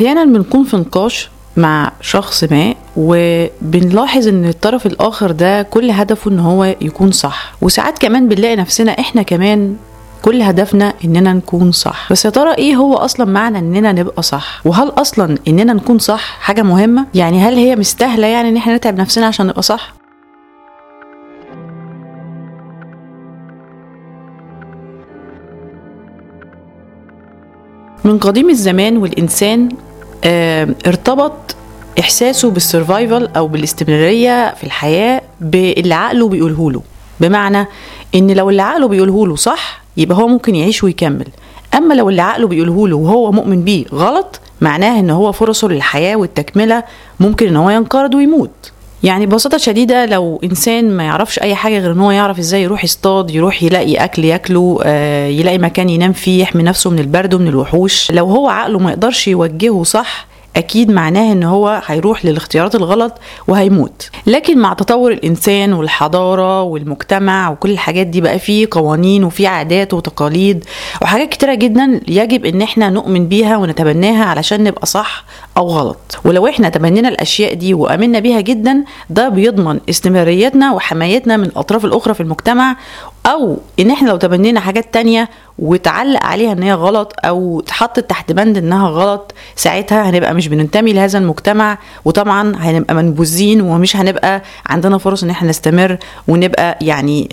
أحيانا بنكون في نقاش مع شخص ما وبنلاحظ إن الطرف الآخر ده كل هدفه إن هو يكون صح. وساعات كمان بنلاقي نفسنا إحنا كمان كل هدفنا إننا نكون صح. بس يا ترى إيه هو أصلا معنى إننا نبقى صح؟ وهل أصلا إننا نكون صح حاجة مهمة؟ يعني هل هي مستاهلة يعني إن إحنا نتعب نفسنا عشان نبقى صح؟ من قديم الزمان والإنسان ارتبط إحساسه بالسرفايفل أو بالاستمرارية في الحياة باللي عقله بيقوله له. بمعنى إن لو اللي عقله بيقوله له صح يبقى هو ممكن يعيش ويكمل. أما لو اللي عقله بيقوله له وهو مؤمن بيه غلط معناه إن هو فرصه للحياة والتكملة ممكن إن هو ينقرض ويموت. يعني ببساطة شديدة لو إنسان ما يعرفش أي حاجة غير إن هو يعرف إزاي يروح يصطاد يروح يلاقي أكل ياكله آه، يلاقي مكان ينام فيه يحمي نفسه من البرد ومن الوحوش لو هو عقله ما يقدرش يوجهه صح أكيد معناه إن هو هيروح للاختيارات الغلط وهيموت. لكن مع تطور الإنسان والحضارة والمجتمع وكل الحاجات دي بقى فيه قوانين وفيه عادات وتقاليد وحاجات كتيرة جدا يجب إن إحنا نؤمن بيها ونتبناها علشان نبقى صح أو غلط. ولو إحنا تبنينا الأشياء دي وآمنا بيها جدا ده بيضمن استمراريتنا وحمايتنا من الأطراف الأخرى في المجتمع أو إن إحنا لو تبنينا حاجات تانية وتعلق عليها إن هي غلط أو اتحطت تحت بند إنها غلط ساعتها هنبقى مش بننتمي لهذا المجتمع وطبعا هنبقى منبوذين ومش هنبقى عندنا فرص إن إحنا نستمر ونبقى يعني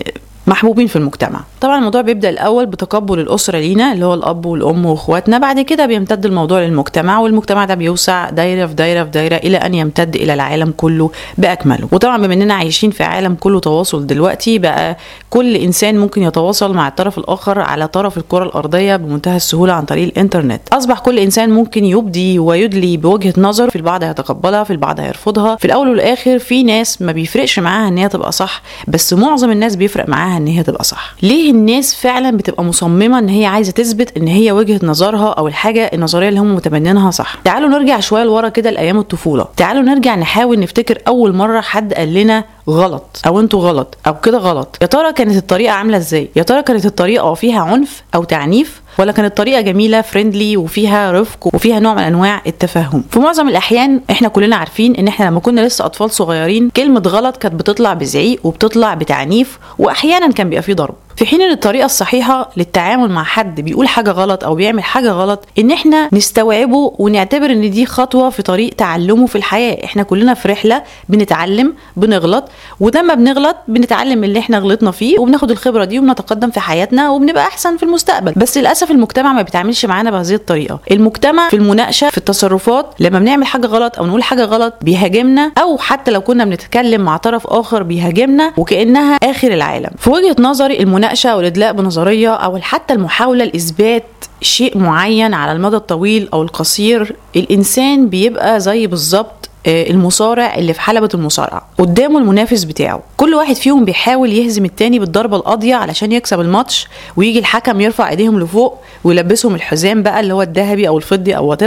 محبوبين في المجتمع. طبعا الموضوع بيبدأ الأول بتقبل الأسرة لينا اللي هو الأب والأم وأخواتنا بعد كده بيمتد الموضوع للمجتمع والمجتمع ده بيوسع دايرة في دايرة في دايرة إلى أن يمتد إلى العالم كله بأكمله. وطبعا بما إننا عايشين في عالم كله تواصل دلوقتي بقى كل إنسان ممكن يتواصل مع الطرف الآخر على طرف الكرة الأرضية بمنتهى السهولة عن طريق الإنترنت. أصبح كل إنسان ممكن يبدي ويدلي بوجهة نظر في البعض هيتقبلها في البعض هيرفضها. في الأول والآخر في ناس ما بيفرقش معاها إن هي تبقى صح بس معظم الناس بيفرق معاها إن هي تبقى صح. ليه الناس فعلا بتبقى مصممة إن هي عايزة تثبت إن هي وجهة نظرها أو الحاجة النظرية اللي هم متبنينها صح؟ تعالوا نرجع شوية لورا كده لأيام الطفولة. تعالوا نرجع نحاول نفتكر أول مرة حد قال لنا غلط أو أنتوا غلط أو كده غلط. يا ترى كانت الطريقة عاملة إزاي؟ يا ترى كانت الطريقة فيها عنف أو تعنيف؟ ولا كانت طريقة جميلة فريندلي وفيها رفق وفيها نوع من أنواع التفاهم؟ في معظم الأحيان إحنا كلنا عارفين إن إحنا لما كنا لسه أطفال صغيرين كلمة غلط كانت بتطلع بزعيق وبتطلع بتعنيف وأحيانا كان بيبقى فيه ضرب. في حين إن الطريقة الصحيحة للتعامل مع حد بيقول حاجة غلط أو بيعمل حاجة غلط إن إحنا نستوعبه ونعتبر إن دي خطوة في طريق تعلمه في الحياة. إحنا كلنا في رحلة بنتعلم بنغلط ولما بنغلط بنتعلم اللي إحنا غلطنا فيه وبناخد الخبرة دي وبنتقدم في حياتنا وبنبقى أحسن في المستقبل. بس للأسف المجتمع ما بيتعاملش معانا بهذه الطريقة. المجتمع في المناقشة في التصرفات لما بنعمل حاجة غلط أو نقول حاجة غلط بيهاجمنا أو حتى لو كنا بنتكلم مع طرف آخر بيهاجمنا وكأنها آخر العالم. في وجهة نظري المناقشة أو الادلاء بنظرية أو حتى المحاولة لإثبات شيء معين على المدى الطويل أو القصير الإنسان بيبقى زي بالظبط آه، المصارع اللي في حلبة المصارعة قدامه المنافس بتاعه. كل واحد فيهم بيحاول يهزم التاني بالضربة القاضية علشان يكسب الماتش ويجي الحكم يرفع إيديهم لفوق ويلبسهم الحزام بقى اللي هو الذهبي أو الفضي أو وات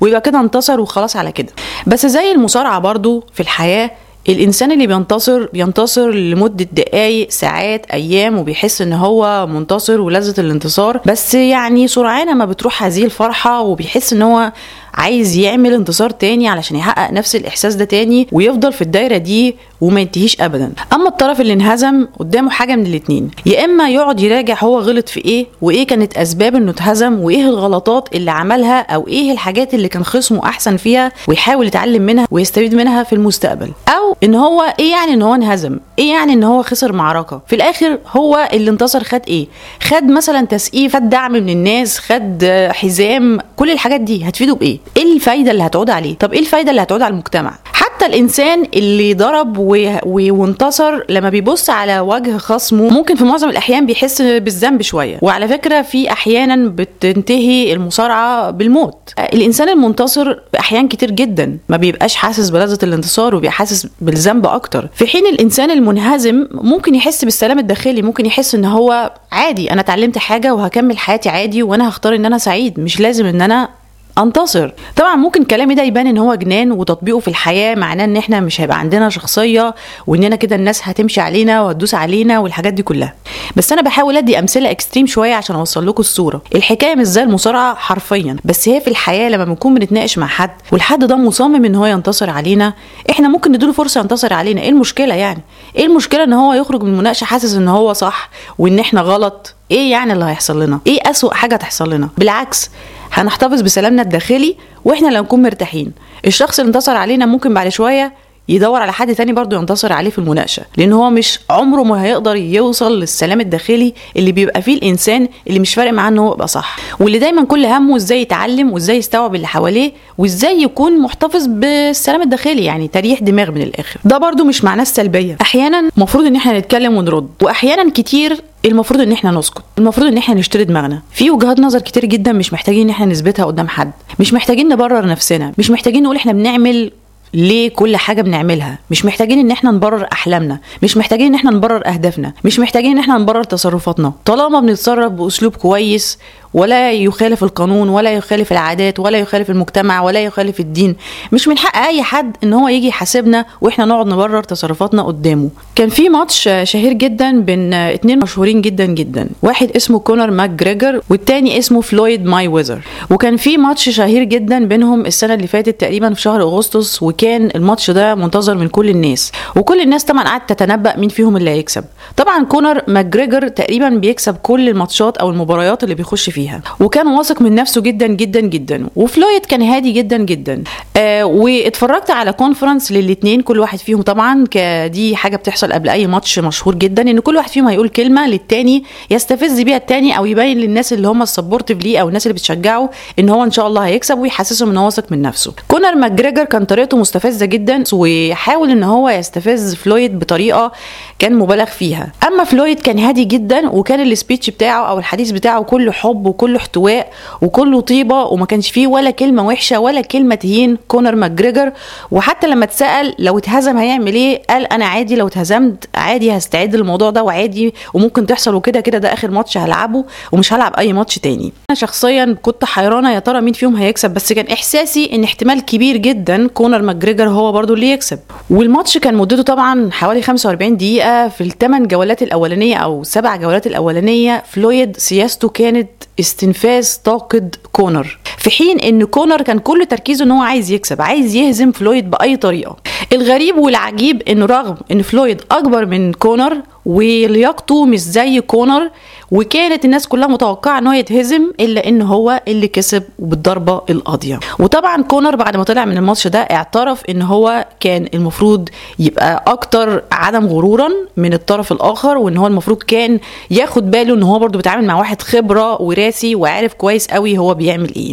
ويبقى كده انتصر وخلاص على كده. بس زي المصارعة برضو في الحياة الإنسان اللي بينتصر بينتصر لمدة دقايق ساعات أيام وبيحس إن هو منتصر ولذة الانتصار. بس يعني سرعان ما بتروح هذه الفرحة وبيحس إن هو عايز يعمل انتصار تاني علشان يحقق نفس الإحساس ده تاني ويفضل في الدايرة دي وما ينتهيش ابدا. أما الطرف اللي انهزم قدامه حاجة من الاتنين. يا إما يقعد يراجع هو غلط في إيه وإيه كانت أسباب إنه اتهزم وإيه الغلطات اللي عملها أو إيه الحاجات اللي كان خصمه أحسن فيها ويحاول يتعلم منها ويستفيد منها في المستقبل. أو إن هو إيه يعني إن هو انهزم؟ إيه يعني إن هو خسر معركة؟ في الآخر هو اللي انتصر خد إيه؟ خد مثلا تسقيف خد دعم من الناس خد حزام كل الحاجات دي هتفيده بإيه؟ إيه الفايدة اللي هتعود عليه؟ طب إيه الفايدة اللي هتعود على المجتمع؟ حتى الإنسان اللي ضرب و... و... وانتصر لما بيبص على وجه خصمه ممكن في معظم الأحيان بيحس بالذنب شوية. وعلى فكرة في أحيانا بتنتهي المصارعة بالموت. الإنسان المنتصر أحيان كتير جدا ما بيبقاش حاسس بلذة الانتصار وبيبقى حاسس بالذنب أكتر. في حين الإنسان المنهزم ممكن يحس بالسلام الداخلي ممكن يحس إن هو عادي أنا اتعلمت حاجة وهكمل حياتي عادي وأنا هختار إن أنا سعيد. مش لازم إن أنا أنتصر. طبعا ممكن كلامي ده يبان إن هو جنان وتطبيقه في الحياة معناه إن إحنا مش هيبقى عندنا شخصية واننا كده الناس هتمشي علينا وهتدوس علينا والحاجات دي كلها. بس أنا بحاول أدي أمثلة اكستريم شوية عشان أوصل لكم الصورة. الحكاية مش زي المصارعة حرفيا بس هي في الحياة لما بنكون بنتناقش مع حد والحد ده مصمم إن هو ينتصر علينا إحنا ممكن نديله فرصة ينتصر علينا. إيه المشكلة يعني؟ إيه المشكلة إن هو يخرج من المناقشة حاسس إن هو صح وإن إحنا غلط؟ إيه يعني اللي هيحصل لنا؟ إيه أسوأ حاجة تحصل لنا؟ بالعكس هنحتفظ بسلامنا الداخلي وإحنا لو نكون مرتاحين. الشخص اللي انتصر علينا ممكن بعد شوية يدور على حد تاني برضه ينتصر عليه في المناقشة لأن هو مش عمره ما هيقدر يوصل للسلام الداخلي اللي بيبقى فيه الإنسان اللي مش فارق معاه إن هو يبقى صح. واللي دايما كل همه إزاي يتعلم وإزاي يستوعب اللي حواليه وإزاي يكون محتفظ بالسلام الداخلي يعني تريح دماغ من الآخر. ده برضه مش معناه السلبية. أحيانا المفروض إن إحنا نتكلم ونرد واحيانا كتير المفروض إن إحنا نسكت المفروض إن إحنا نشتري دماغنا. في وجهات نظر كتير جدا مش محتاجين إن إحنا نثبتها قدام حد مش محتاجين نبرر نفسنا مش محتاجين نقول إحنا بنعمل ليه كل حاجة بنعملها؟ مش محتاجين إن إحنا نبرر أحلامنا مش محتاجين إن إحنا نبرر أهدافنا مش محتاجين إن إحنا نبرر تصرفاتنا. طالما بنتصرف بأسلوب كويس ولا يخالف القانون ولا يخالف العادات ولا يخالف المجتمع ولا يخالف الدين. مش من حق أي حد إن هو يجي يحاسبنا وإحنا نقعد نبرر تصرفاتنا قدامه. كان في ماتش شهير جدا بين اتنين مشهورين جدا جدا. واحد اسمه كونر ماك جريجر والتاني اسمه فلويد مايويذر وكان في ماتش شهير جدا بينهم السنة اللي فاتت تقريبا في شهر أغسطس وكان الماتش ده منتظر من كل الناس. وكل الناس طبعا قعدت تتنبأ مين فيهم اللي هيكسب. طبعا كونر ماك جريجر تقريبا بيكسب كل الماتشات أو المباريات اللي بيخش فيها. فيها. وكان واثق من نفسه جدا جدا جدا. وفلويد كان هادي جدا جدا. آه واتفرجت على conference للاثنين كل واحد فيهم طبعا دي حاجة بتحصل قبل أي ماتش مشهور جدا إن كل واحد فيهم هيقول كلمة للتاني يستفز بيها التاني أو يبين للناس اللي هم ال supportive ليه أو الناس اللي بتشجعه إن هو إن شاء الله هيكسب ويحسسهم إن هو واثق من نفسه. كونر ماجريجر كان طريقته مستفزة جدا وحاول إن هو يستفز فلويد بطريقة كان مبالغ فيها. أما فلويد كان هادي جدا وكان ال speech بتاعه أو الحديث بتاعه كله حب وكله احتواء وكله طيبة وما كانش فيه ولا كلمة وحشة ولا كلمة تهين كونر ماجريجر. وحتى لما اتسأل لو اتهزم هيعمل إيه؟ قال أنا عادي لو اتهزمت عادي هستعد للموضوع ده وعادي وممكن تحصل وكده كده ده آخر ماتش هلعبه ومش هلعب أي ماتش تاني. أنا شخصيا كنت حيرانة يا ترى مين فيهم هيكسب بس كان إحساسي إن احتمال كبير جدا كونر ماجريجر هو برضو اللي يكسب. والماتش كان مدته طبعا حوالي 45 دقيقة في الثمان جولات الأولانية أو سبع جولات الأولانية. فلويد سياسته كانت استنفاذ طاقة كونر. في حين إن كونر كان كل تركيزه إن هو عايز يكسب عايز يهزم فلويد بأي طريقة. الغريب والعجيب انه رغم إن فلويد أكبر من كونر ولياقته مش زي كونر وكانت الناس كلها متوقعة إن هو يتهزم إلا إن هو اللي كسب بالضربة القاضية. وطبعا كونر بعد ما طلع من الماتش ده اعترف إن هو كان المفروض يبقى أكتر عدم غرورا من الطرف الآخر وإن هو المفروض كان ياخد باله إن هو برضو بيتعامل مع واحد خبرة وراسي وعارف كويس قوي هو بيعمل إيه.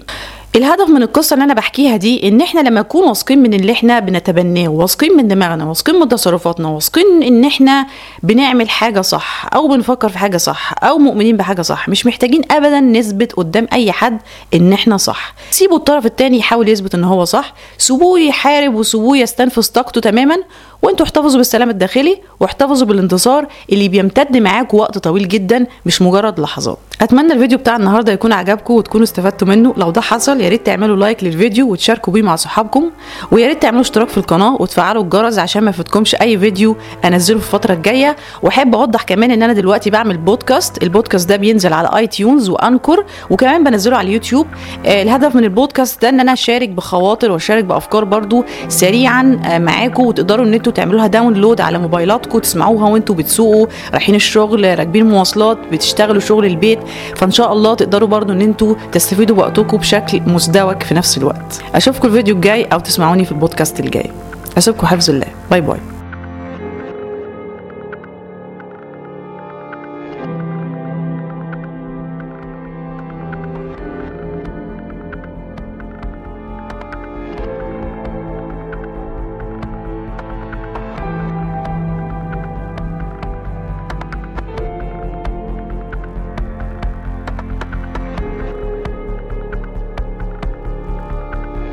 الهدف من القصة اللي أنا بحكيها دي إن إحنا لما نكون واثقين من اللي إحنا بنتبناه واثقين من دماغنا واثقين من تصرفاتنا واثقين إن إحنا بنعمل حاجة صح أو بنفكر في حاجة صح أو مؤمنين بحاجة صح مش محتاجين ابدا نثبت قدام أي حد إن إحنا صح. سيبوا الطرف التاني يحاول يثبت إن هو صح سيبوه يحارب وسيبوه يستنفذ طاقته تماما وانتوا احتفظوا بالسلام الداخلي واحتفظوا بالانتصار اللي بيمتد معاكم وقت طويل جدا مش مجرد لحظات. أتمنى الفيديو بتاع النهارده يكون عجبكم وتكونوا استفدتوا منه. لو ده حصل يا ريت تعملوا like للفيديو وتشاركوا بيه مع صحابكم. ويا ريت تعملوا اشتراك في القناة وتفعلوا الجرس عشان ما يفوتكمش أي فيديو أنزله في الفترة الجاية. وأحب أوضح كمان إن أنا دلوقتي بعمل بودكاست البودكاست ده بينزل على iTunes و Anchor وكمان بنزله على اليوتيوب. آه الهدف من البودكاست ده إن أنا أشارك بخواطر وأشارك بأفكار برضو سريعا آه معاكم وتقدروا إن تعملوا لها download على موبايلاتكم تسمعوها وانتوا بتسوقوا رايحين الشغل راكبين مواصلات بتشتغلوا شغل البيت. فان شاء الله تقدروا برضو ان أنتوا تستفيدوا بوقتكم بشكل مزدوج في نفس الوقت. أشوفكم الفيديو الجاي أو تسمعوني في البودكاست الجاي. اسيبكم حفظ الله. bye bye.